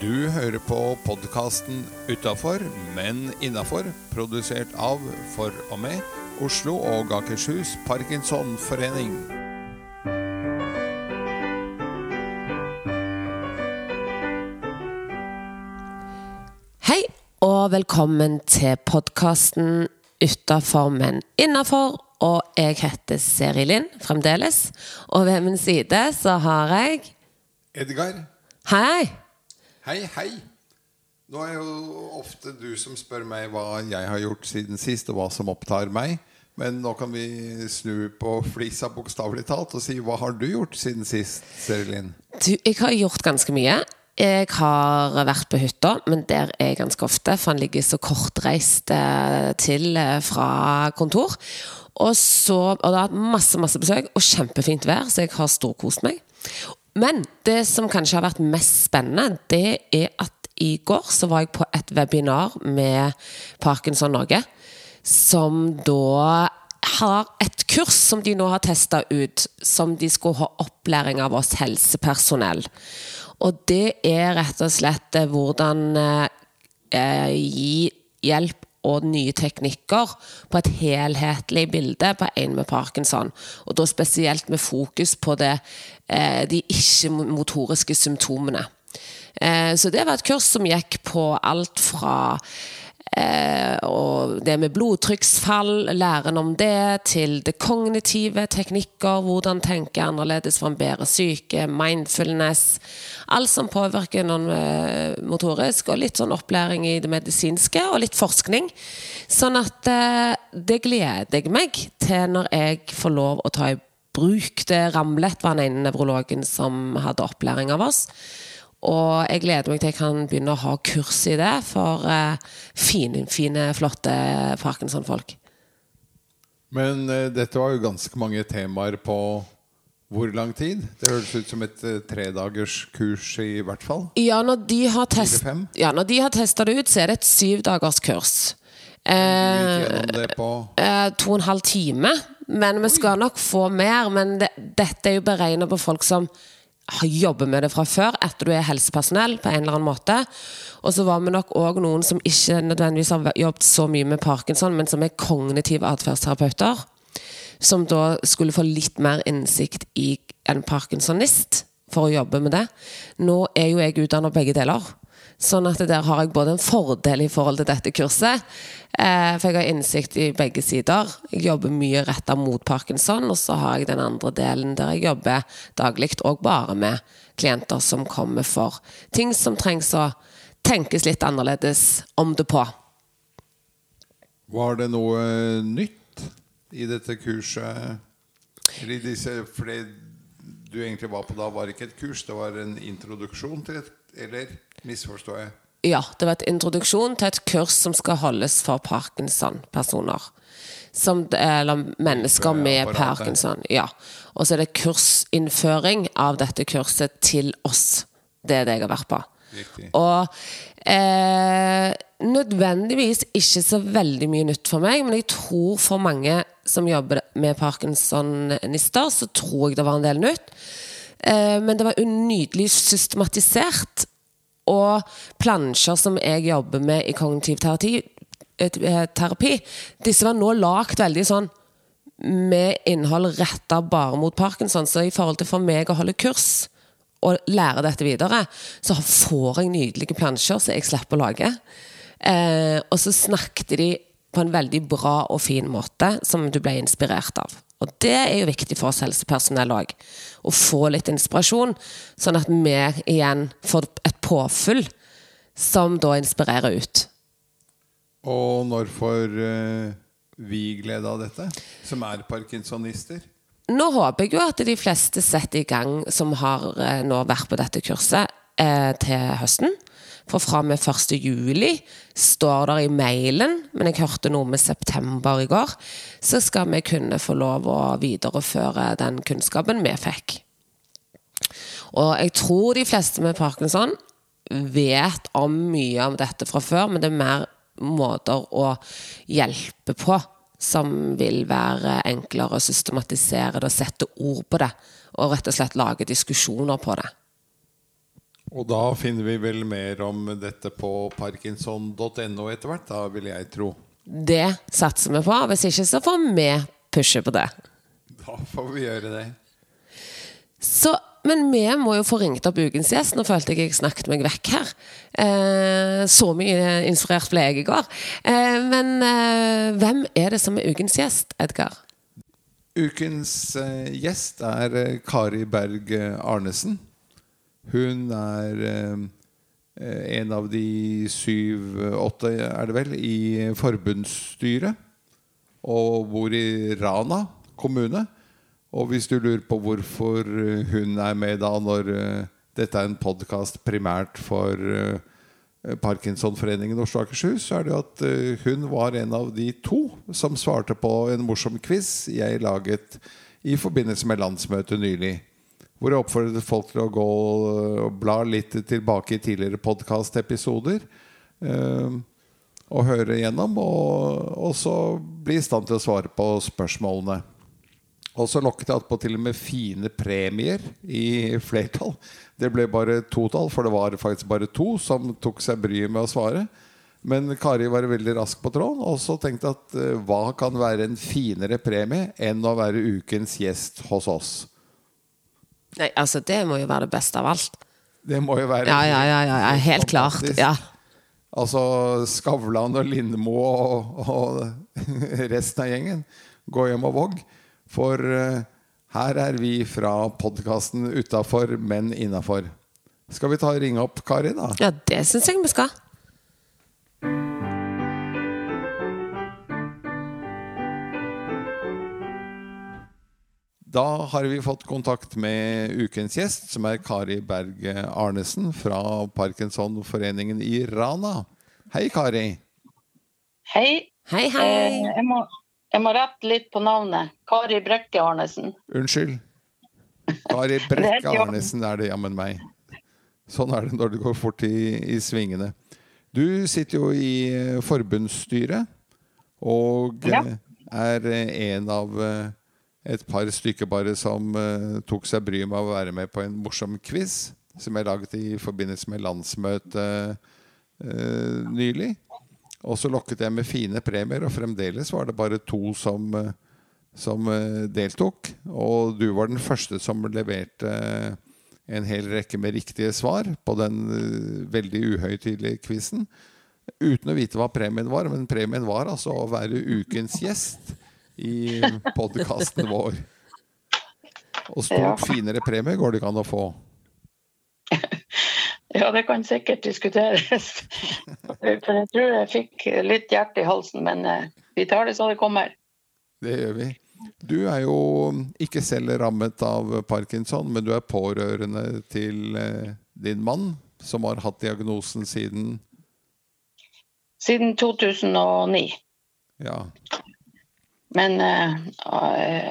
Du hører på podkasten 'Utafor, men innafor', produsert av, for og med, Oslo og Akershus Parkinsonforening. Hei, og velkommen til podkasten 'Utafor, men innafor'. Og jeg heter Seri Lind fremdeles. Og ved min side så har jeg Edgar, Hei! Hei, hei. Nå er jo ofte du som spør meg hva jeg har gjort siden sist, og hva som opptar meg. Men nå kan vi snu på flisa bokstavelig talt og si hva har du gjort siden sist, Serilin? Du, jeg har gjort ganske mye. Jeg har vært på hytta, men der er jeg ganske ofte, for han ligger så kortreist eh, til eh, fra kontor. Og så, og det har hatt masse masse besøk og kjempefint vær, så jeg har storkost meg. Men det som kanskje har vært mest spennende, det er at i går så var jeg på et webinar med Parkinson Norge, som da har et kurs som de nå har testa ut, som de skulle ha opplæring av oss helsepersonell. Og det er rett og slett eh, hvordan eh, gi hjelp og nye teknikker på et helhetlig bilde på en med parkinson. Og da spesielt med fokus på det, eh, de ikke-motoriske symptomene. Eh, så det var et kurs som gikk på alt fra og det med blodtrykksfall, læren om det, til det kognitive, teknikker, hvordan tenke annerledes for en bedre syke, mindfulness. Alt som påvirker noen eh, motorisk, og litt sånn opplæring i det medisinske, og litt forskning. Sånn at eh, det gleder jeg meg til når jeg får lov å ta i bruk det. Ramlet var den ene nevrologen som hadde opplæring av oss. Og jeg gleder meg til jeg kan begynne å ha kurs i det for eh, fine, fine, flotte Parkinson-folk. Men eh, dette var jo ganske mange temaer på hvor lang tid? Det høres ut som et uh, tredagerskurs i hvert fall. Ja, når de har, test, ja, når de har testa det ut, så er det et syvdagerskurs. Eh, det på eh, to og en halv time. Men vi skal nok få mer. Men det, dette er jo beregna på folk som jobber med det fra før, etter du er helsepersonell på en eller annen måte. Og så var vi nok òg noen som ikke nødvendigvis har jobbet så mye med parkinson, men som er kognitive atferdsterapeuter. Som da skulle få litt mer innsikt i en parkinsonist for å jobbe med det. Nå er jo jeg utdannet begge deler. Sånn at der har jeg både en fordel i forhold til dette kurset, eh, for jeg har innsikt i begge sider. Jeg jobber mye retta mot parkinson, og så har jeg den andre delen der jeg jobber daglig og bare med klienter som kommer for ting som trengs å tenkes litt annerledes om det på. Var det noe nytt i dette kurset? Eller disse, det du egentlig var på da, var ikke et kurs, det var en introduksjon til et Eller misforstår jeg? Ja, det var et introduksjon til et kurs som skal holdes for Parkinson-personer. Som, eller mennesker med Parkinson. Ja. Og så er det kursinnføring av dette kurset til oss. Det er det jeg har vært på. Riktig. Og eh, nødvendigvis ikke så veldig mye nytt for meg, men jeg tror for mange som jobber med parkinson-nister, så tror jeg det var en del nytt. Eh, men det var unydelig nydelig systematisert. Og plansjer som jeg jobber med i kognitiv terapi, eh, terapi disse var nå lagd veldig sånn med innhold retta bare mot parkinson. Så i forhold til for meg å holde kurs og lære dette videre, så får jeg nydelige plansjer som jeg slipper å lage. Eh, og så snakket de på en veldig bra og fin måte, som du ble inspirert av. Og det er jo viktig for oss helsepersonell òg. Å få litt inspirasjon, sånn at vi igjen får et påfyll som da inspirerer ut. Og når får uh, vi glede av dette, som er parkinsonister? Nå håper jeg jo at de fleste setter i gang, som har uh, nå vært på dette kurset, uh, til høsten. For fra og med 1. juli står det i mailen, men jeg hørte noe med september i går, så skal vi kunne få lov å videreføre den kunnskapen vi fikk. Og jeg tror de fleste med parkinson vet om mye om dette fra før, men det er mer måter å hjelpe på som vil være enklere å systematisere det og sette ord på det. Og rett og slett lage diskusjoner på det. Og da finner vi vel mer om dette på parkinson.no etter hvert, da vil jeg tro. Det satser vi på. Hvis ikke så får vi pushe på det. Da får vi gjøre det. Så, men vi må jo få ringt opp ukens gjest. Nå følte jeg jeg snakket meg vekk her. Eh, så mye inspirert ble jeg i går. Eh, men eh, hvem er det som er ukens gjest, Edgar? Ukens eh, gjest er eh, Kari Berg eh, Arnesen. Hun er eh, en av de syv-åtte, er det vel, i forbundsstyret. Og bor i Rana kommune. Og hvis du lurer på hvorfor hun er med da, når eh, dette er en podkast primært for eh, Parkinsonforeningen Oslo og Akershus, så er det jo at eh, hun var en av de to som svarte på en morsom quiz jeg laget i forbindelse med landsmøtet nylig. Hvor jeg oppfordret folk til å gå og bla litt tilbake i tidligere podkastepisoder. Uh, og høre gjennom, og, og, så bli i stand til å svare på spørsmålene. Og så lokket jeg attpåtil med fine premier i flertall. Det ble bare totall, for det var faktisk bare to som tok seg bryet med å svare. Men Kari var veldig rask på tråden, og så tenkte jeg at uh, hva kan være en finere premie enn å være ukens gjest hos oss? Nei, altså Det må jo være det beste av alt. Det må jo være Ja, ja, ja, ja helt klart. Ja. Altså Skavlan og Lindmo og, og, resten av gjengen. Gå hjem og vogg. For uh, her er vi fra podkasten utafor, men innafor. Skal vi ta og ringe opp Kari, da? Ja, det syns jeg vi skal. Da har vi fått kontakt med ukens gjest, som er Kari Berg Arnesen fra Parkinsonforeningen i Rana. Hei, Kari. Hei. Hei, hei. Eh, jeg, må, jeg, må, rette litt på navnet. Kari Brekke Arnesen. Unnskyld. Kari Brekke Arnesen er det jammen meg. Sånn er det når det går fort i, i svingene. Du sitter jo i forbundsstyret og ja. er en av et par stykker bare som uh, tok seg bryet med å være med på en morsom quiz som jeg laget i forbindelse med landsmøtet uh, nylig. Og så lokket jeg med fine premier, og fremdeles var det bare to som, uh, som deltok. Og du var den første som leverte en hel rekke med riktige svar på den veldig uhøytidelige quizen. Uten å vite hva premien var, men premien var altså å være ukens gjest i podkasten vår. Og stort ja. finere premie går det ikke an å få. Ja, det kan sikkert diskuteres. For jeg tror jeg fikk litt hjerte i halsen, men eh, vi tar det så det kommer. Det gjør vi. Du er jo ikke selv rammet av parkinson, men du er pårørende til eh, din mann, som har hatt diagnosen siden Siden 2009. Ja. Men uh,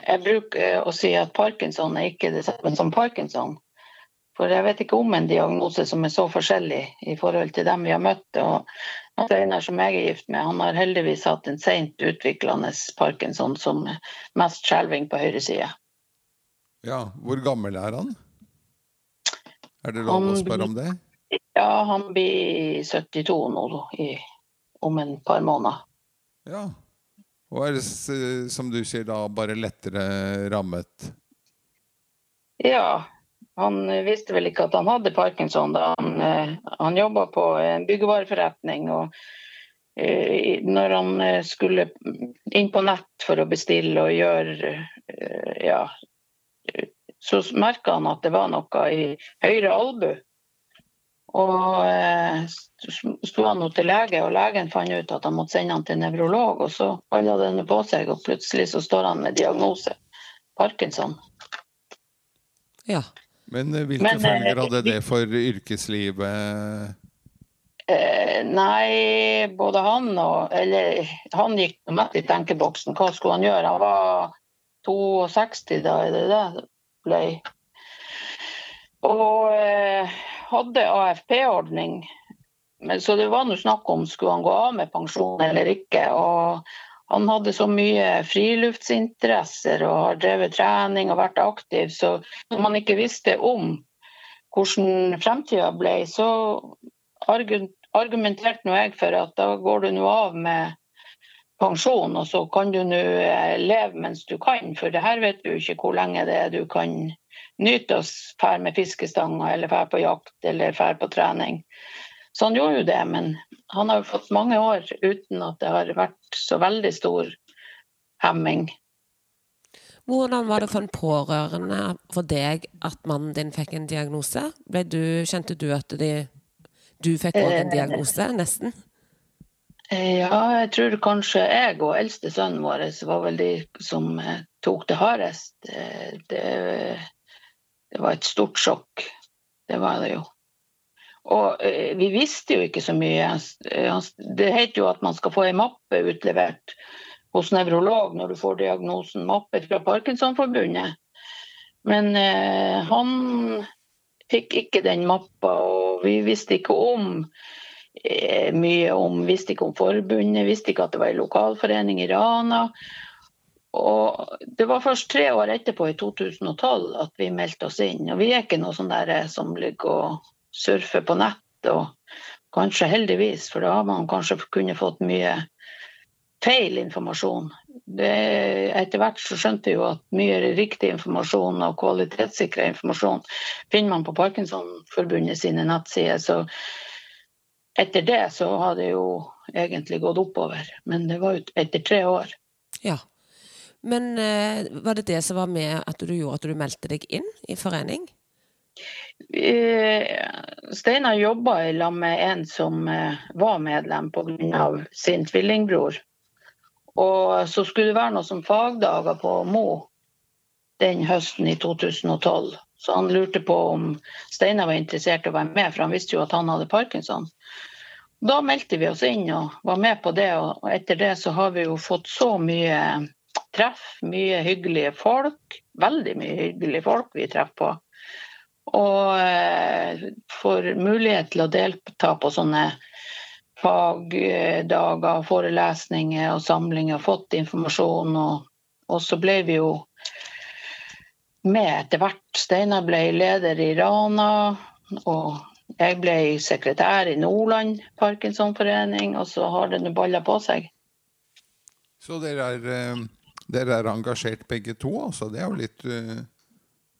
jeg bruker å si at parkinson er ikke det samme som parkinson. For jeg vet ikke om en diagnose som er så forskjellig i forhold til dem vi har møtt. Og Steinar som jeg er gift med, han har heldigvis hatt en seint utviklende parkinson som mest skjelving på høyre side. Ja, hvor gammel er han? Er det lov han, å spørre om det? Ja, han blir 72 nå i, om en par måneder. Ja, og er det, som du sier, da bare lettere rammet? Ja. Han visste vel ikke at han hadde parkinson da han, eh, han jobba på en byggevareforretning. og eh, når han eh, skulle inn på nett for å bestille og gjøre Ja, så merka han at det var noe i høyre albu. Og eh, sto han til lege, og legen fant ut at han måtte sende han til nevrolog. Og så balla det på seg, og plutselig så står han med diagnose parkinson. Ja. Men eh, hvilke Men, følger eh, hadde det for yrkeslivet? Eh, nei, både han og Eller han gikk mest i tenkeboksen. Hva skulle han gjøre? Han var 62 da, er det det ble? Og eh, hadde AFP-ordning. Så det var noe snakk om skulle han gå av med pensjon eller ikke. og han hadde så mye friluftsinteresser og har drevet trening og vært aktiv, så når man ikke visste om hvordan fremtida ble, så argumenterte nå jeg for at da går du nå av med pensjon, og så kan du nå eh, leve mens du kan. For det her vet du ikke hvor lenge det er du kan nyte oss fære med fiskestanger, eller ferd på jakt, eller ferd på trening. Så han gjorde jo det, men han har jo fått mange år uten at det har vært så veldig stor hemming. Hvordan var det for en pårørende for deg at mannen din fikk en diagnose? Du, kjente du at de, du fikk òg en diagnose, nesten? Ja, jeg tror kanskje jeg og eldste sønnen vår var vel de som eh, tok det hardest. Det, det var et stort sjokk. Det var det jo. Og eh, vi visste jo ikke så mye. Det heter jo at man skal få ei mappe utlevert hos nevrolog når du får diagnosen mappe fra Parkinsonforbundet. Men eh, han fikk ikke den mappa, og vi visste ikke om eh, mye om Visste ikke om forbundet, visste ikke at det var ei lokalforening i Rana. Og det var først tre år etterpå, i 2012, at vi meldte oss inn. Og vi er ikke noe sånn der eh, som ligger og surfer på nett. og Kanskje heldigvis, for da har man kanskje kunnet fått mye feil informasjon. Det, etter hvert så skjønte vi jo at mye riktig informasjon og kvalitetssikra informasjon finner man på Parkinsonforbundet sine nettsider. Så etter det så har det jo egentlig gått oppover. Men det var jo etter tre år. Ja. Men eh, var det det som var med at du gjorde at du meldte deg inn i forening? Steinar jobba i lag med en som eh, var medlem pga. sin tvillingbror. Og så skulle det være noe som fagdager på Mo den høsten i 2012. Så han lurte på om Steinar var interessert i å være med, for han visste jo at han hadde parkinson. Da meldte vi oss inn og var med på det, og etter det så har vi jo fått så mye treff, mye hyggelige folk. Veldig mye hyggelige folk vi treffer på. Og eh, får mulighet til å delta på sånne fagdager, forelesninger og samlinger, fått informasjon. Og, og, så ble vi jo med etter hvert. Steinar ble leder i Rana, og jeg ble sekretær i Nordland Parkinsonforening, og så har det nå balla på seg. Så dere er, eh, dere er, engasjert begge to, altså? Det er jo litt uh,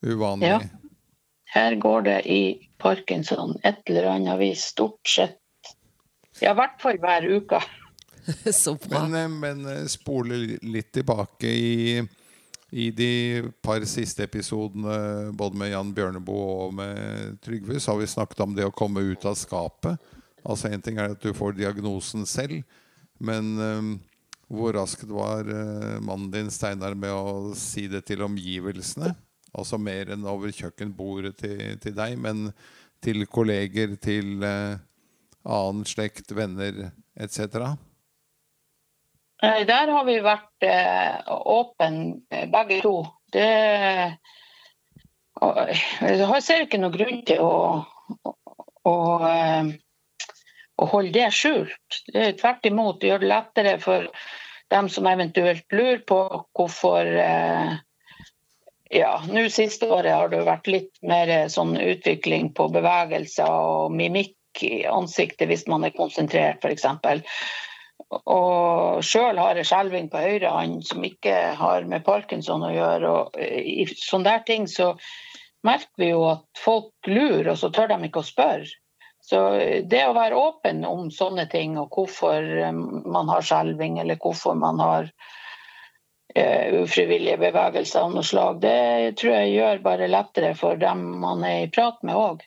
uvanlig? Ja. Her går det i parkinson et eller annet vis stort sett ja, i hvert fall hver uke. Så bra. Men, eh, men eh, spole litt tilbake i, i de par siste episodene, både med Jan Bjørneboe og med Trygve, så har vi snakket om det å komme ut av skapet. Altså Én ting er at du får diagnosen selv, men um, hvor raskt var uh, mannen din Steinar med å si det til omgivelsene? Altså mer enn over kjøkkenbordet til, til deg, men til kolleger, til uh, annen slekt, venner etc.? Der har vi vært uh, åpne eh, begge to. Det Jeg ser ikke noen grunn til å, å, å, eh, holde det skjult. Det Tvert imot gjør det lettere for dem som eventuelt lurer på hvorfor eh, ja, nå siste året har det vært litt mer sånn utvikling på bevegelser og mimikk i ansiktet hvis man er konsentrert, f.eks. Og sjøl har jeg skjelving på høyre hånd som ikke har med parkinson å gjøre. og I sånne der ting så merker vi jo at folk lurer, og så tør de ikke å spørre. Så det å være åpen om sånne ting, og hvorfor eh, man har skjelving, eller hvorfor man har uh, ufrivillige bevegelser av noe slag, det tror jeg gjør bare lettere for dem man er i prat med òg.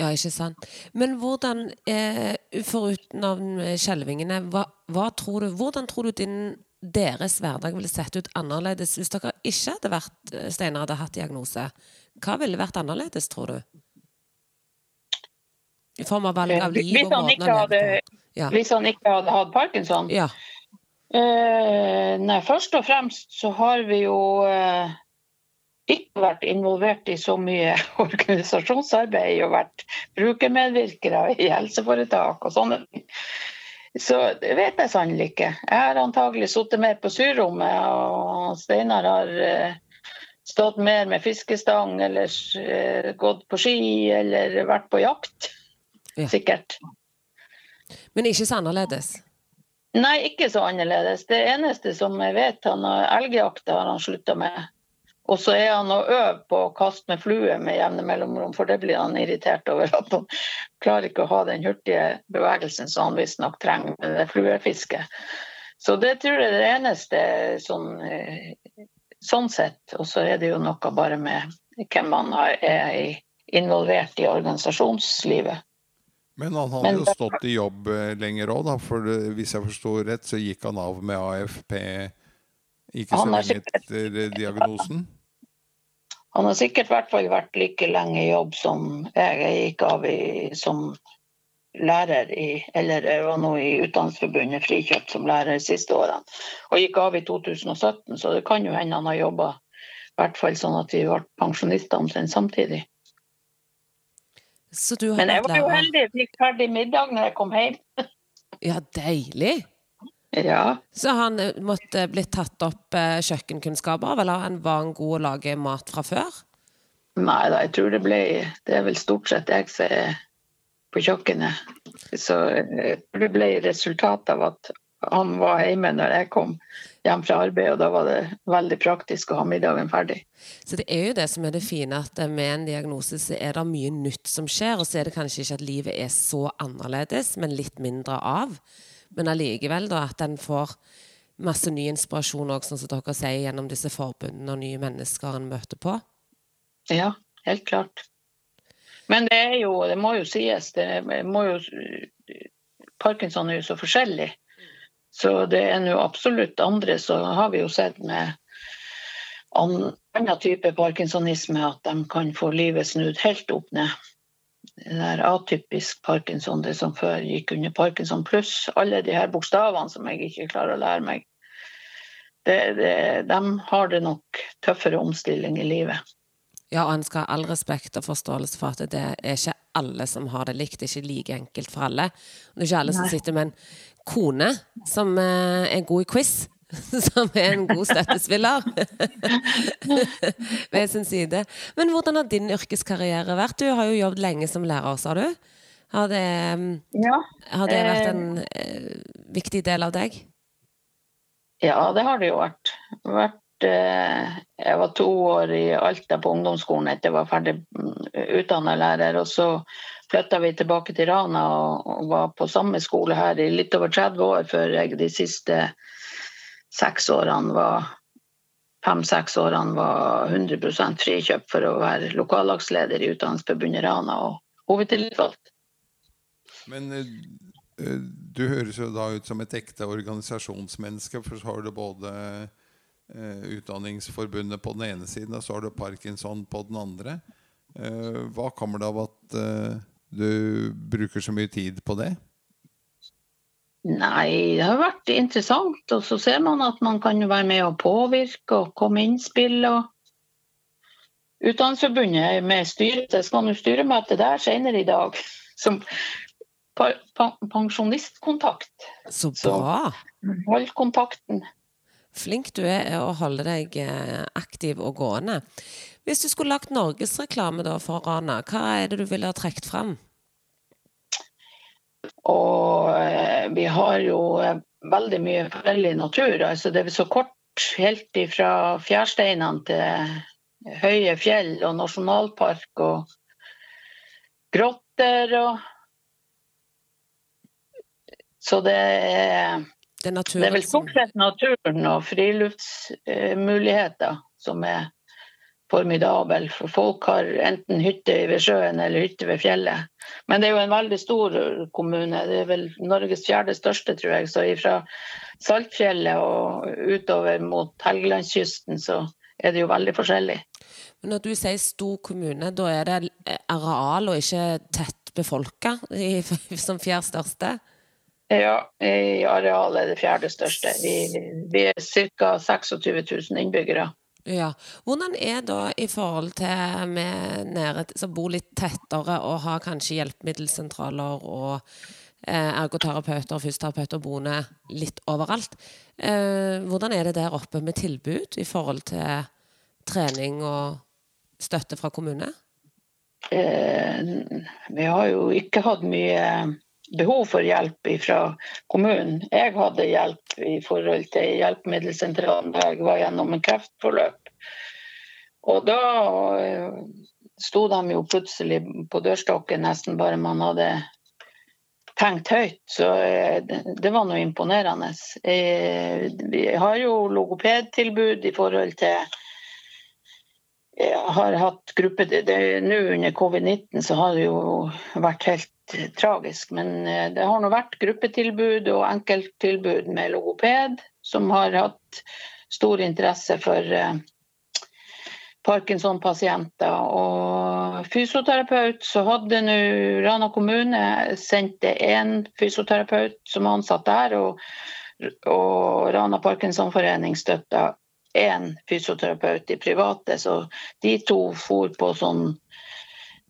Ja, ikke sant. Men hvordan, eh, foruten av skjelvingene, hva, hva tror du, hvordan tror du din, deres hverdag ville sett ut annerledes hvis dere ikke hadde vært eh, Steinar hadde hatt diagnose? Hva ville vært annerledes, tror du? I form av valg av liv og måten han hadde. Ja. Hvis han ikke hadde hatt parkinson? Ja. Uh, nei, først og fremst så har vi jo uh, ikke vært involvert i så mye organisasjonsarbeid og vært brukermedvirkere i helseforetak og sånne ting. Så det vet jeg sannelig ikke. Jeg har antagelig sittet mer på surrommet, og Steinar har uh, stått mer med fiskestang eller eh, gått på ski eller vært på jakt. Ja. Sikkert. Men ikke så annerledes. Nei, ikke så annerledes. Det eneste som jeg vet, han har elgjakta har han slutta med. Og så er han og øver på å kaste med flue med jevne mellomrom, for det blir han irritert over. At han klarer ikke å ha den hurtige bevegelsen som han visstnok trenger med det fluefisket. Så det tror jeg er det eneste sånn, eh, sånn sett. Og så er det jo noe bare med hvem man er involvert i organisasjonslivet. Men han hadde Men- jo stått i jobb eh, lenger òg. For hvis jeg forsto rett, så gikk han av med AFP ikke så lenge etter eh, diagnosen. Han har sikkert i hvert fall vært like lenge i jobb som jeg. Jeg gikk av i, som lærer i Eller jeg var nå i Utdanningsforbundet frikjøpt som lærer de siste årene. Og gikk av i 2017, så det kan jo hende han har jobba i hvert fall sånn at vi ble pensjonister omtrent samtidig. Så du har Men jeg var jo heldig, fikk ferdig middag når jeg kom hjem. Ja, deilig. Ja, Så han eh, måtte blitt tatt opp eh, kjøkkenkunnskaper, eller han var han god å lage mat fra før? Nei da, jeg tror det ble Det er vel stort sett jeg som er på kjøkkenet. Så det ble resultatet av at han var hjemme når jeg kom hjem fra arbeid, og da var det veldig praktisk å ha middagen ferdig. Så det er jo det som er det fine, at eh, med en diagnose så er det mye nytt som skjer, og så er det kanskje ikke at livet er så annerledes, men litt mindre av. Men allikevel da at en får masse ny inspirasjon òg, sånn som dere sier, gjennom disse forbundene og nye mennesker en møter på. Ja, helt klart. Men det er jo, det må jo sies, det må jo Parkinson er jo så forskjellig. Så det er nå absolutt andre, så har vi jo sett med an- annen type parkinsonisme at de kan få livet snudd helt opp ned. Det der atypisk parkinson, det som før gikk under parkinson pluss. Alle de her bokstavene som jeg ikke klarer å lære meg. Det, det, de har det nok tøffere omstilling i livet. Ja, og en skal ha all respekt og forståelse for at det er ikke alle som har det likt. Det er ikke like enkelt for alle. Det er ikke alle som sitter med en kone som eh, er god i quiz. Som er en god støttespiller ved sin side. Men hvordan har din yrkeskarriere vært? Du har jo jobbet lenge som lærer, sa du. Har det, mm, Ja, har det vært Eh. en eh, viktig del av deg? Ja, det har det jo vært. vært eh, jeg var to år i Alta på ungdomsskolen etter jeg var ferdig utdanna lærer. Og så flytta vi tilbake til Rana og, var på samme skole her i litt over 30 år før jeg de siste seks årene var fem-seks årene var 100 frikjøpt for å være lokallagsleder i Utdanningsforbundet Rana og hovedtillitsvalgt. Men eh, eh, du høres jo da ut som et ekte organisasjonsmenneske, for så har du både eh, Utdanningsforbundet på den ene siden, og så har du Parkinson på den andre. Eh, hva kommer det av at eh, du bruker så mye tid på det? Nei, det har vært interessant. Og så ser man at man kan være med og påvirke og komme med innspill. og Utdanningsforbundet med styret, jeg skal nå styremøte der senere i dag. Som pensjonistkontakt. Så Så- bra! Hold kontakten. Flink du er å holde deg eh, aktiv og gående. Hvis du skulle lagt norgesreklame for Rana, hva er det du ville ha trukket fram? Og eh, vi har jo eh, veldig mye forskjellig natur. altså Det er så kort helt fra fjærsteinene til høye fjell og nasjonalpark og grotter og Så det er Det er Det er vel stort sett naturen og friluftsmuligheter som er formidabel. For folk har enten hytte ved sjøen eller hytte ved fjellet. Men det er jo en veldig stor kommune. Det er vel Norges fjerde største, tror jeg. Så fra Saltfjellet og utover mot Helgelandskysten så er det jo veldig forskjellig. Men Når du sier stor kommune, da er det areal og ikke tett befolka som fjerde største? Ja, i areal er det fjerde største. Vi, vi er ca. 26 000 innbyggere. Ja. Hvordan er da i forhold til med nede som bor litt tettere og har kanskje hjelpemiddelsentraler og eh, ergoterapeuter og fysioterapeuter boende litt overalt? Eh, hvordan er det der oppe med tilbud i forhold til trening og støtte fra kommune? Eh, vi har jo ikke hatt mye behov for hjelp fra kommunen. Jeg hadde hjelp i forhold til hjelpemiddelsentralen da jeg var gjennom en kreftforløp. Og da eh, sto de jo plutselig på dørstokken nesten bare man hadde tenkt høyt. Så eh, det var noe imponerende. Eh, vi har jo logopedtilbud i forhold til har hatt gruppe Nå under covid-19 så har det jo vært helt tragisk. Men eh, det har nå vært gruppetilbud og enkelttilbud med logoped, som har hatt stor interesse for Parkinson-pasienter. Og fysioterapeut, så hadde nå Rana kommune sendte én fysioterapeut som var ansatt der, og, og Rana Parkinsonforening støtta én fysioterapeut i private. Så de to for på sånn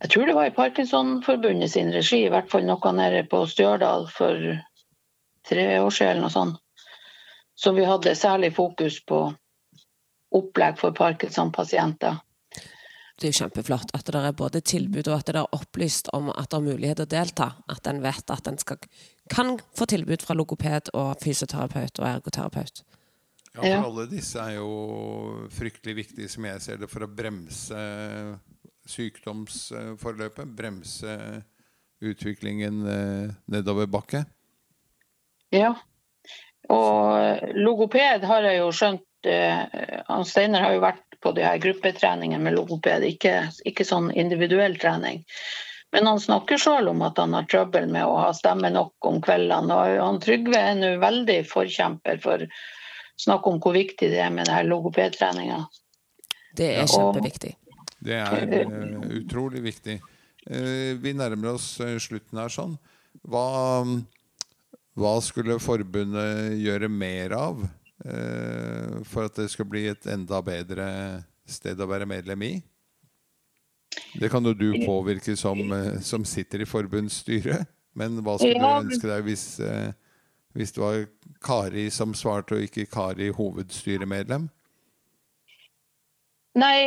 Jeg tror det var i Parkinsonforbundet sin regi, i hvert fall noe nede på Stjørdal for tre år siden eller noe sånt. Så vi hadde særlig fokus på opplegg for Parkinson-pasienter. Det er jo kjempeflott at det er både tilbud og at det er opplyst om at det er mulighet til å delta. At en vet at en kan få tilbud fra logoped og fysioterapeut og ergoterapeut. Ja, for alle disse er jo fryktelig viktige, som jeg ser det, for å bremse sykdomsforløpet. Bremse utviklingen eh, nedover bakke. Ja. Og logoped har jeg jo skjønt han Steinar har jo vært på de her gruppetreningene med logoped, ikke, ikke, sånn individuell trening. Men han snakker sjøl om at han har trøbbel med å ha stemme nok om kveldene. Og han Trygve er nå veldig forkjemper for snakke om hvor viktig det er med det her logopedtreninga. Det er kjempeviktig. Det er uh, utrolig viktig. Uh, vi nærmer oss slutten her sånn. Hva, hva skulle forbundet gjøre mer av? Eh, for at det skal bli et enda bedre sted å være medlem i? Det kan jo du påvirke som, eh, som sitter i forbundsstyret. Men hva skulle ja. du ønske deg hvis, eh, hvis det var Kari som svarte, og ikke Kari hovedstyremedlem? Nei,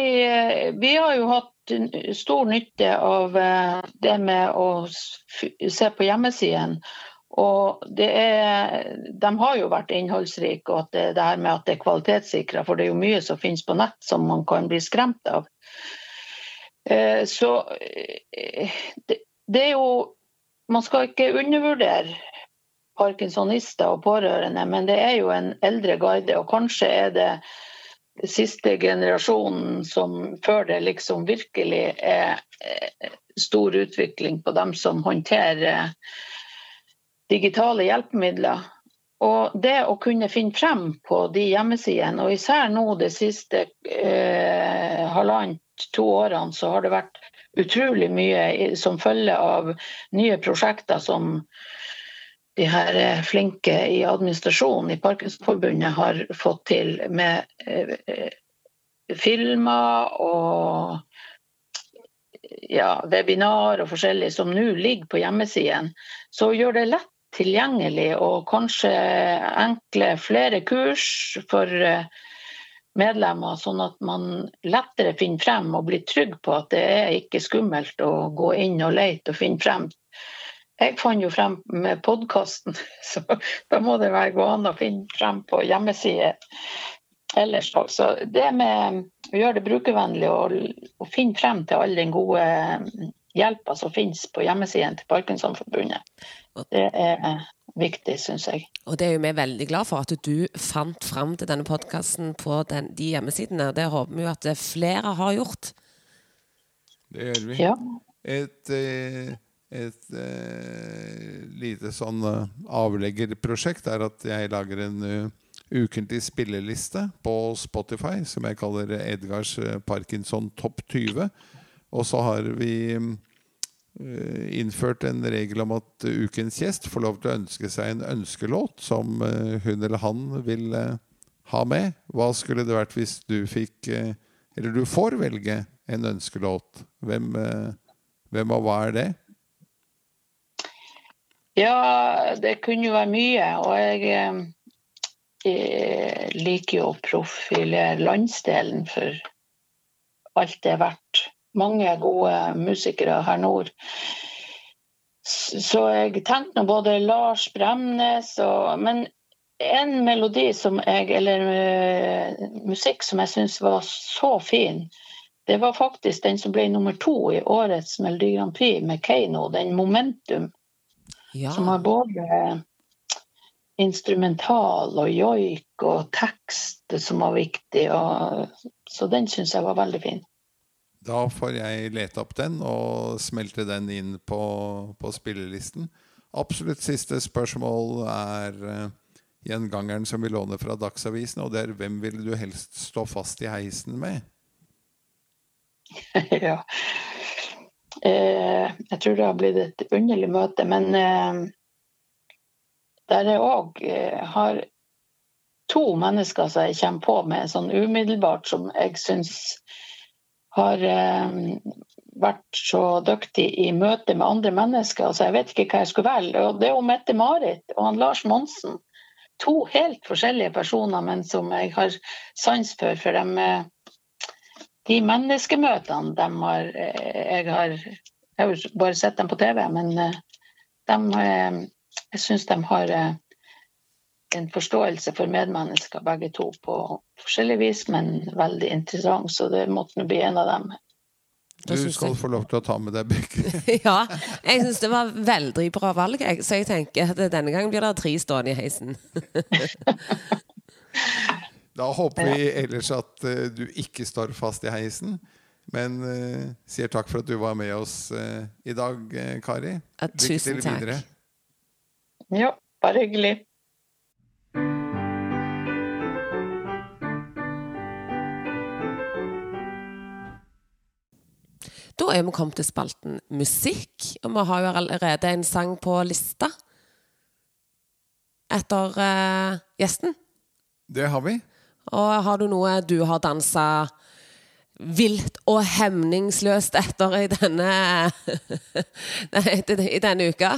vi har jo hatt stor nytte av det med å se på hjemmesiden og er, de har jo vært innholdsrike, og det, det, her med at det er kvalitetssikra, for det er jo mye som finnes på nett som man kan bli skremt av. Eh, så eh, det, det, er jo Man skal ikke undervurdere parkinsonister og pårørende, men det er jo en eldre guide, og kanskje er det siste generasjonen som før det liksom virkelig er eh, stor utvikling på dem som håndterer digitale hjelpemidler. Og det å kunne finne frem på de hjemmesidene, og især nå de siste eh, halvannet, to årene, så har det vært utrolig mye som følge av nye prosjekter som de her eh, flinke i administrasjonen i Parkinsonforbundet har fått til med eh, filmer og ja, webinar og forskjellig som nå ligger på hjemmesiden, så gjør det lett tilgjengelig og kanskje enkle flere kurs for eh, medlemmer, sånn at man lettere finner frem og blir trygg på at det er ikke skummelt å gå inn og lete og finne frem. Jeg fant jo frem med podkasten, så da må det være gå an å finne frem på hjemmesider ellers. Så det med å gjøre det brukervennlig og, og finne frem til all den gode hjelpa som finnes på hjemmesiden til Parkinsonforbundet. Det er viktig, syns jeg. Og det er jo vi veldig glad for, at du fant fram til denne podkasten på den, de hjemmesidene. Det håper vi jo at flere har gjort. Det gjør vi. Ja. Et, eh, et, eh, lite sånn eh, avleggerprosjekt er at jeg lager en ukentlig spilleliste på Spotify som jeg kaller Edgars Parkinson Topp 20. Og så har vi Eh, innført en regel om at ukens gjest får lov til å ønske seg en ønskelåt som uh, hun eller han vil eh, ha med. Hva skulle det vært hvis du fikk Eller du får velge en ønskelåt. Hvem, hvem og hva er det? Ja, det kunne jo være mye. Og jeg, jeg liker jo å profilere landsdelen for alt det er verdt. Mange gode musikere her nord. Så jeg tenkte nå både Lars Bremnes og Men en melodi som jeg, eller uh, musikk som jeg syns var så fin, det var faktisk den som ble nummer to i årets Melodi Grand Prix med Keiino, den Momentum. Ja. Som har både instrumental og joik og tekst som var viktig. Og, så den syns jeg var veldig fin. Da får jeg lete opp den og smelte den inn på, på spillelisten. Absolutt siste spørsmål er uh, gjengangeren som vi låner fra Dagsavisen, og det er hvem ville du helst stå fast i heisen med? ja. Jeg tror det har blitt et underlig møte, men eh, der jeg òg eh, har to mennesker som jeg kommer på med sånn umiddelbart, som jeg syns har eh, vært så dyktig i møte med andre mennesker. Altså, jeg vet ikke hva jeg skulle velge. Og det er jo Mette-Marit og han Lars Monsen. To helt forskjellige personer, men som jeg har sans for. For de, de menneskemøtene de har Jeg har, jeg har jo bare sett dem på TV, men eh, de, jeg syns de har en forståelse for medmennesker, begge to, på forskjellig vis, men veldig interessant. Så det måtte nå bli en av dem. Du skal få lov til å ta med deg Bygge. ja, jeg syns det var veldig bra valg, så jeg tenker at denne gangen blir det tre stående i heisen. da håper vi ellers at du ikke står fast i heisen. Men uh, sier takk for at du var med oss uh, i dag, Kari. Lykke til videre. Ja, bare hyggelig. Da er vi kommet til spalten musikk, og vi har jo allerede en sang på lista etter uh, gjesten. Det har vi. Og har du noe du har dansa vilt og hemningsløst etter i denne i denne uka?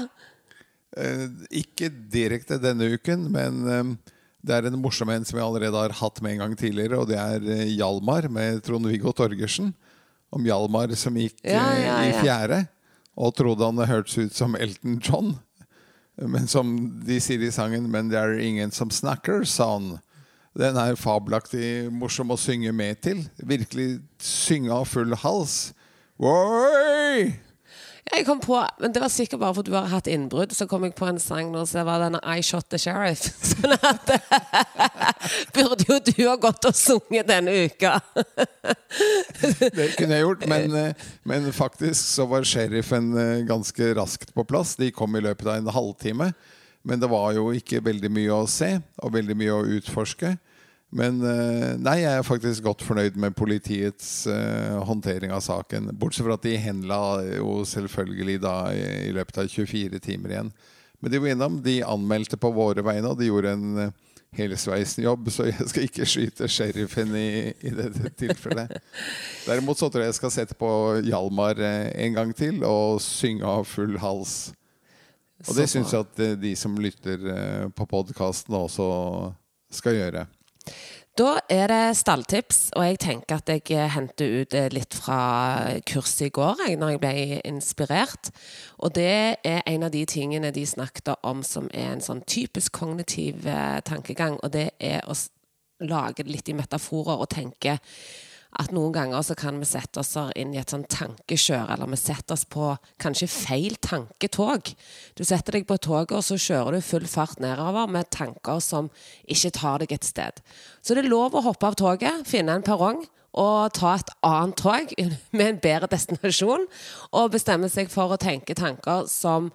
Eh, ikke direkte denne uken, men eh, det er en morsom en som vi allerede har hatt med en gang tidligere, og det er eh, Hjalmar med Trond-Viggo Torgersen om Hjalmar som gikk ja, ja, ja. i fjerde og trodde han hørtes ut som Elton John. Men som de sier i sangen 'Men det er ingen som snakker', sa han. Den er fabelaktig morsom å synge med til. Virkelig synge av full hals. Oi! Jeg kom på, men Det var sikkert bare fordi du har hatt innbrudd. Så kom jeg på en sang nå som var denne I Shot The Sheriff. Sånn at Burde jo du ha gått og sunget denne uka. det kunne jeg gjort, men, eh, men, faktisk så var sheriffen eh, ganske raskt på plass. De kom i løpet av en halvtime. Men det var jo ikke veldig mye å se og veldig mye å utforske. Men eh, nei, jeg er faktisk godt fornøyd med politiets uh, håndtering av saken. Bortsett fra at de henla jo selvfølgelig da i, i, løpet av 24 timer igjen. Men de var innom. De anmeldte på våre vegne, og de gjorde en uh, helsveisen jobb. Så jeg skal ikke skyte sheriffen i, i dette tilfellet. Derimot så tror jeg jeg skal sette på Hjalmar uh, en gang til og synge av full hals. Og det syns jeg at de som lytter på podkasten også skal gjøre. Da er det stalltips, og jeg tenker at jeg henter ut eh, litt fra kurset i går, når jeg ble inspirert. Og det er en av de tingene de snakket om som er en sånn typisk kognitiv eh, tankegang, og det er å lage litt i metaforer og tenke at noen ganger så kan vi sette oss inn i et sånn tankekjør, eller vi setter oss på kanskje feil tanketog. Du setter deg på toget, og så kjører du full fart nedover med tanker som ikke tar deg et sted. Så det er lov å hoppe av toget, finne en perrong og ta et annet tog med en bedre destinasjon, og bestemme seg for å tenke tanker som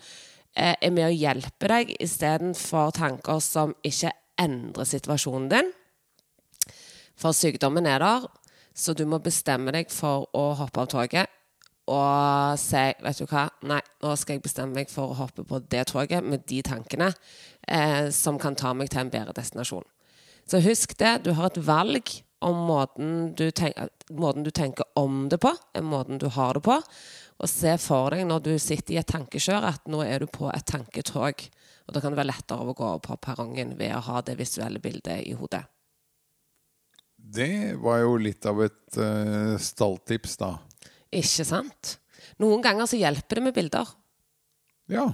eh, er med å hjelpe deg, istedenfor tanker som ikke endrer situasjonen din. For sykdommen er der, så du må bestemme deg for å hoppe av toget og si Vet du hva, nei, nå skal jeg bestemme meg for å hoppe på det toget med de tankene eh, som kan ta meg til en bedre destinasjon. Så husk det. Du har et valg om måten du, tenker, måten du tenker om det på, måten du har det på. Og se for deg når du sitter i et tankekjør, at nå er du på et tanketog. Og da kan det være lettere å gå på perrongen ved å ha det visuelle bildet i hodet. Det var jo litt av et uh, stalltips, da. Ikke sant? Noen ganger så hjelper det med bilder. Ja.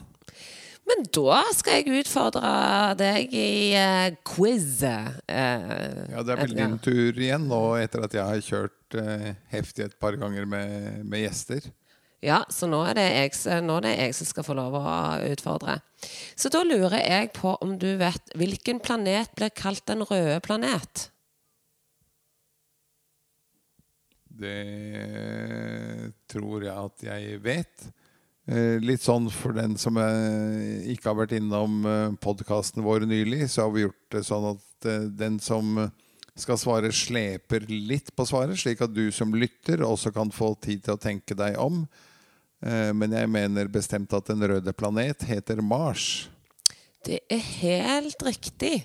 Men da skal jeg utfordre deg i uh, quiz. Uh, ja, det er vel din tur igjen nå etter at jeg har kjørt uh, heftig et par ganger med, med gjester. Ja, så nå er, jeg, nå er, det jeg, som skal få lov å utfordre. Så da lurer jeg på om du vet hvilken planet blir kalt den røde planet? Det tror jeg at jeg vet. Eh, litt sånn for den som ikke har vært innom eh, podkasten vår nylig, så har vi gjort det sånn at eh, den som skal svare, sleper litt på svaret, slik at du som lytter også kan få tid til å tenke deg om. Men jeg mener bestemt at Den røde planet heter Mars. Det er helt riktig.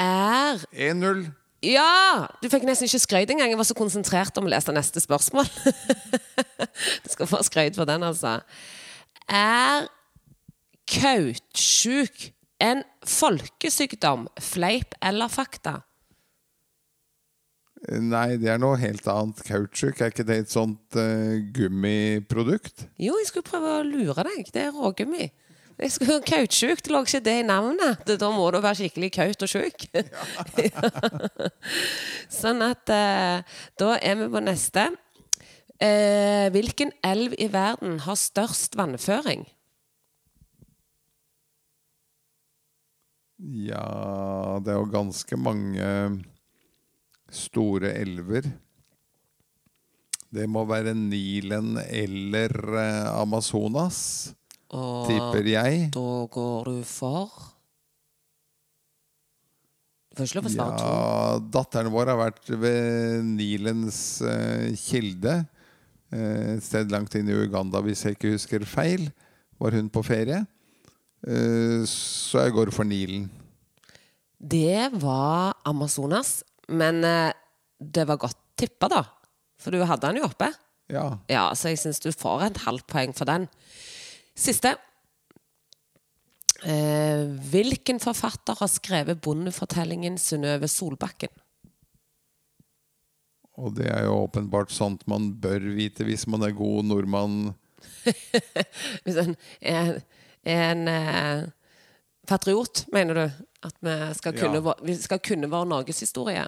Er 1-0. Ja! Du fikk nesten ikke skrøyt engang. Jeg var så konsentrert om å lese neste spørsmål. du skal få skrøyt for den, altså. Er kautsjuk en folkesykdom? Fleip eller fakta? Nei, det er noe helt annet. Kautsjuk, er ikke det et sånt uh, gummiprodukt? Jo, jeg skulle prøve å lure deg. Det er rågummi. Kautsjuk. Det lå ikke det i navnet. Da må du være skikkelig kaut og sjuk. Ja. sånn at eh, Da er vi på neste. Eh, hvilken elv i verden har størst vannføring? Ja Det er jo ganske mange store elver. Det må være Nilen eller eh, Amazonas. Og tipper jeg. Da går du for. Ja, datteren vår har vært ved Nilens uh, kilde. Uh, et sted langt inn i Uganda, hvis jeg ikke husker feil. Var hun på ferie. Uh, så jeg går for Nilen. Det var Amazonas. Men det var godt tippa, da. For du hadde den jo oppe. Ja. ja så jeg syns du får et halvt poeng for den. Siste. Eh, hvilken forfatter har skrevet bondefortellingen Synnøve Solbakken? Og det er jo åpenbart sånt man bør vite hvis man er god nordmann. hvis en er en eh, patriot, mener du? At vi skal kunne, ja. vi skal kunne vår norgeshistorie?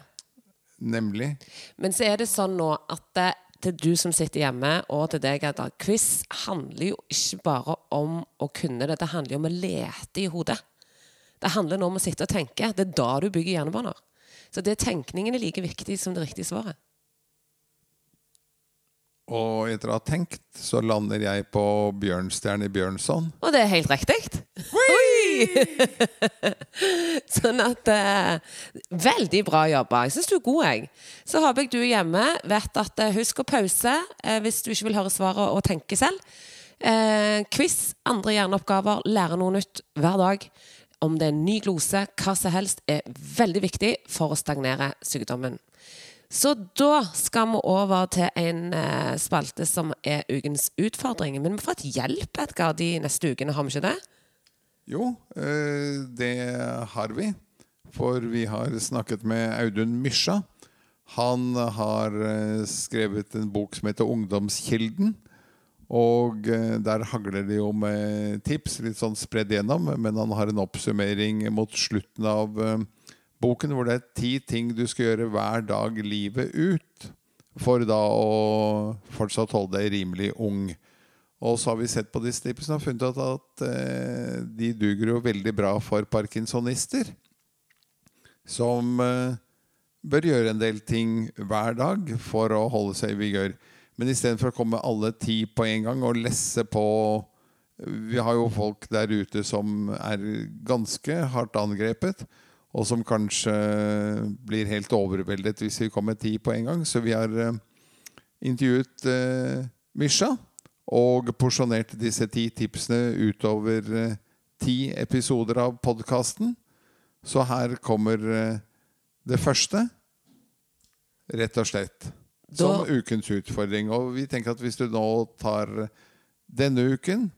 Nemlig. Men så er det sånn nå at eh, til du som sitter hjemme, og til deg, Edda. Quiz handler jo ikke bare om å kunne det, det handler jo om å lete i hodet. Det handler nå om å sitte og tenke. Det er da du bygger hjernebaner. Så det tenkningen er like viktig som det riktige svaret. Og etter å ha tenkt, så lander jeg på Bjørnstjerne Bjørnson. Og det er helt riktig! sånn at eh, Veldig bra jobba. Jeg syns du er god, jeg. Så håper jeg du hjemme vet at eh, husk å pause eh, hvis du ikke vil høre svaret og tenke selv. Eh, quiz, andre hjerneoppgaver, lære noe nytt hver dag. Om det er en ny glose, hva som helst, er veldig viktig for å stagnere sykdommen. Så da skal vi over til en eh, spalte som er ukens utfordring. Men vi får et hjelp Edgar, de neste ukene, har vi ikke det? Jo, eh, det har vi. For vi har snakket med Audun Mysja. Han har eh, skrevet en bok som heter 'Ungdomskilden'. Og der hagler det jo med tips, litt sånn spredd gjennom. Men han har en oppsummering mot slutten av boken hvor det er ti ting du skal gjøre hver dag livet ut for da å fortsatt holde deg rimelig ung. Og så har vi sett på disse tipsene og funnet ut at eh, de duger jo veldig bra for parkinsonister. Som eh, bør gjøre en del ting hver dag for å holde seg i vigør. Men istedenfor å komme alle ti på en gang og lesse på Vi har jo folk der ute som er ganske hardt angrepet og som kanskje blir helt overveldet hvis vi kommer ti på en gang. Så vi har eh, intervjuet uh, Misha og porsjonert disse ti tipsene utover uh, ti episoder av podkasten. Så her kommer det første, rett og slett. Som da... ukens utfordring. Og vi tenker at hvis du nå tar denne uken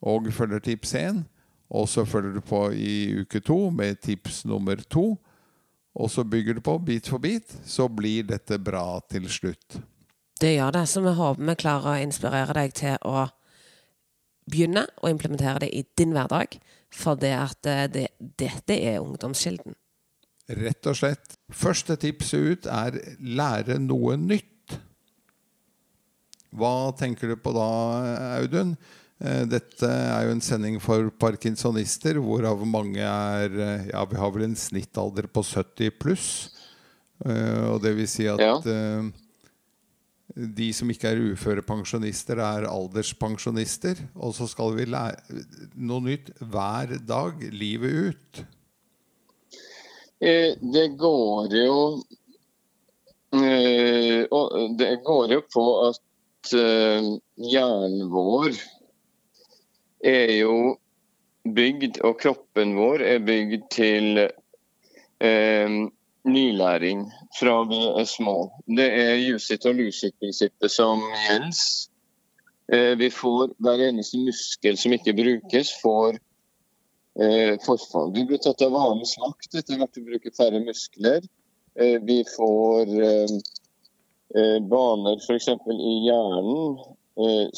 og følger tips 1 og så følger du på i uke to med tips nummer to. og så bygger du på bit for bit, så blir dette bra til slutt. Det gjør det, så vi håper vi klarer å inspirere deg til å begynne å implementere det i din hverdag. For det at det, dette er ungdomskilden. Rett og slett. Første tipset ut er lære noe nytt. Hva tenker du på da, Audun? Eh, dette er jo en sending for parkinsonister, hvorav mange er eh, Ja, vi har vel en snittalder på 70 pluss. Eh, og det vil si at ja. De som ikke er uførepensjonister, er alderspensjonister. Og så skal vi lære noe nytt hver dag livet ut. Det går jo Det går jo på at hjernen vår er jo bygd, og kroppen vår er bygd til eh, nylæring fra vi er små. Det er use lose it-prinsippet som gjelder. Eh, vi får hver eneste muskel som ikke brukes, får eh, forfall. Vi blir tatt av vanens makt etter hvert vi bruker færre muskler. Eh, vi får eh, eh, baner f.eks. i hjernen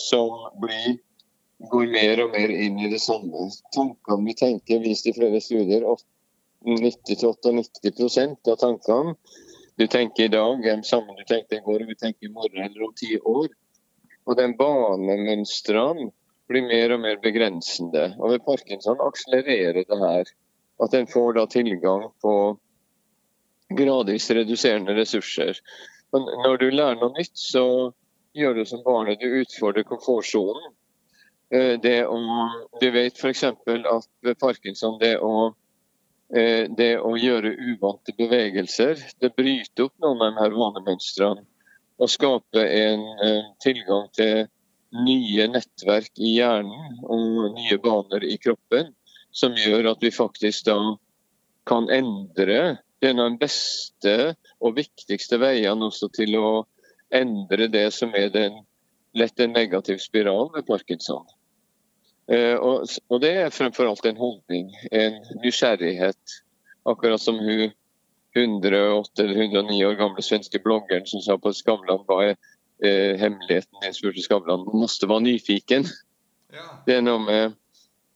som blir går mer og mer inn i det samme. Tankene vi tenker, vist i flere studier, 90-98 av tankene du tenker i dag, er de samme du tenkte i går, og du tenker i morgen eller om ti år. Og den banemønstrene blir mer og mer begrensende. Og ved parkinson akselererer det her. At en får da tilgang på gradvis reduserende ressurser. Men når du lærer noe nytt, så gjør du som barnet. Du utfordrer komfortsonen. Eh, det å, du vet f.eks. at ved parkinson det å, det å gjøre uvante bevegelser, det bryter opp noen av de her vanemønstrene og skaper en eh, tilgang til nye nettverk i hjernen og nye baner i kroppen, som gjør at vi faktisk da kan endre det en av de beste og viktigste veiene også til å endre det som er den lett en negativ spiral ved parkinson. Eh, og, det er fremfor alt en holdning, en nysgjerrighet. Akkurat som hun 108 eller 109 år gamle svenske bloggeren som sa på Skavlan hva er eh, hemmeligheten din, spurte Skavlan. Man måtte være nyfiken. Ja. Det er noe med,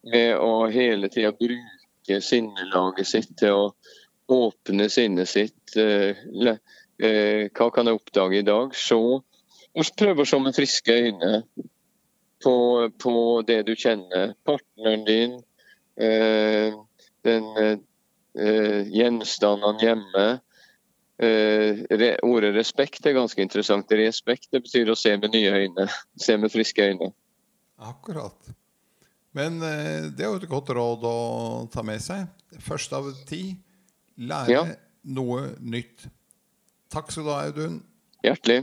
med å hele tida bruke sinnelaget sitt til å åpne sinnet sitt. Eh, eh, hva kan jeg oppdage i dag? Se, og prøve å se med friske øyne på, på det du kjenner. Partneren din, eh, den eh, gjenstandene hjemme. Eh, re, ordet respekt er ganske interessant. Respekt det betyr å se med nye øyne. Se med friske øyne. Akkurat. Men eh, det er jo et godt råd å ta med seg. Først av ti lære ja. noe nytt. Takk skal du ha, Audun. Hjertelig.